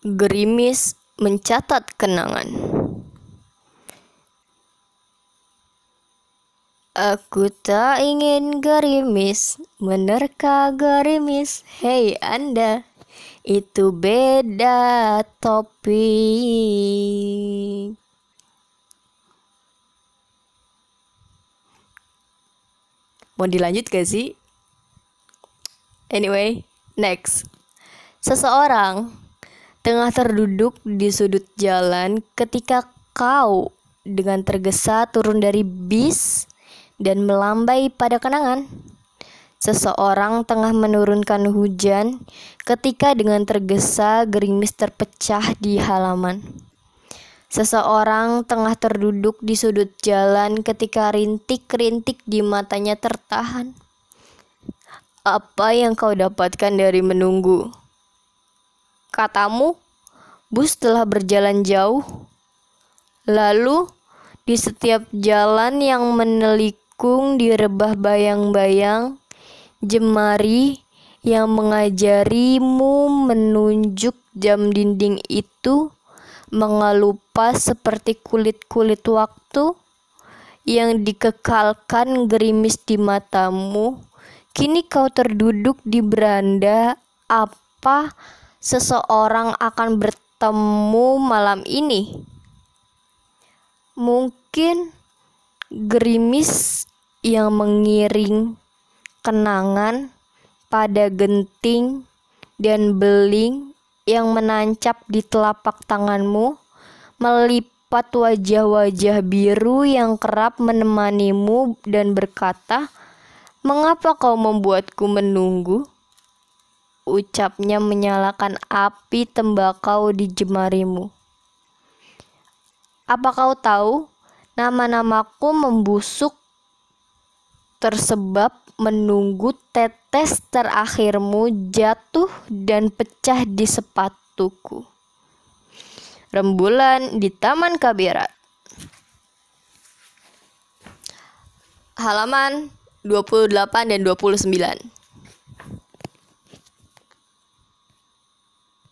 Gerimis mencatat kenangan. Aku tak ingin gerimis menerka gerimis. Hei Anda, itu beda topik. Mau dilanjut gak sih? Anyway, next. Seseorang tengah terduduk di sudut jalan ketika kau dengan tergesa turun dari bis dan melambai pada kenangan. Seseorang tengah menurunkan hujan ketika dengan tergesa gerimis terpecah di halaman. Seseorang tengah terduduk di sudut jalan ketika rintik-rintik di matanya tertahan. Apa yang kau dapatkan dari menunggu? Katamu, bus telah berjalan jauh. Lalu, di setiap jalan yang menelikung di rebah bayang-bayang, jemari yang mengajarimu menunjuk jam dinding itu mengelupas seperti kulit-kulit waktu yang dikekalkan gerimis di matamu. Kini kau terduduk di beranda apa seseorang akan bertemu malam ini? Mungkin gerimis yang mengiring kenangan pada genting dan beling yang menancap di telapak tanganmu, melipat wajah-wajah biru yang kerap menemanimu dan berkata, "Mengapa kau membuatku menunggu?" Ucapnya menyalakan api tembakau di jemarimu. Apa kau tahu, nama-namaku membusuk tersebab menunggu tetes terakhirmu jatuh dan pecah di sepatuku. Rembulan di Taman Kabirat. Halaman 28 dan 29.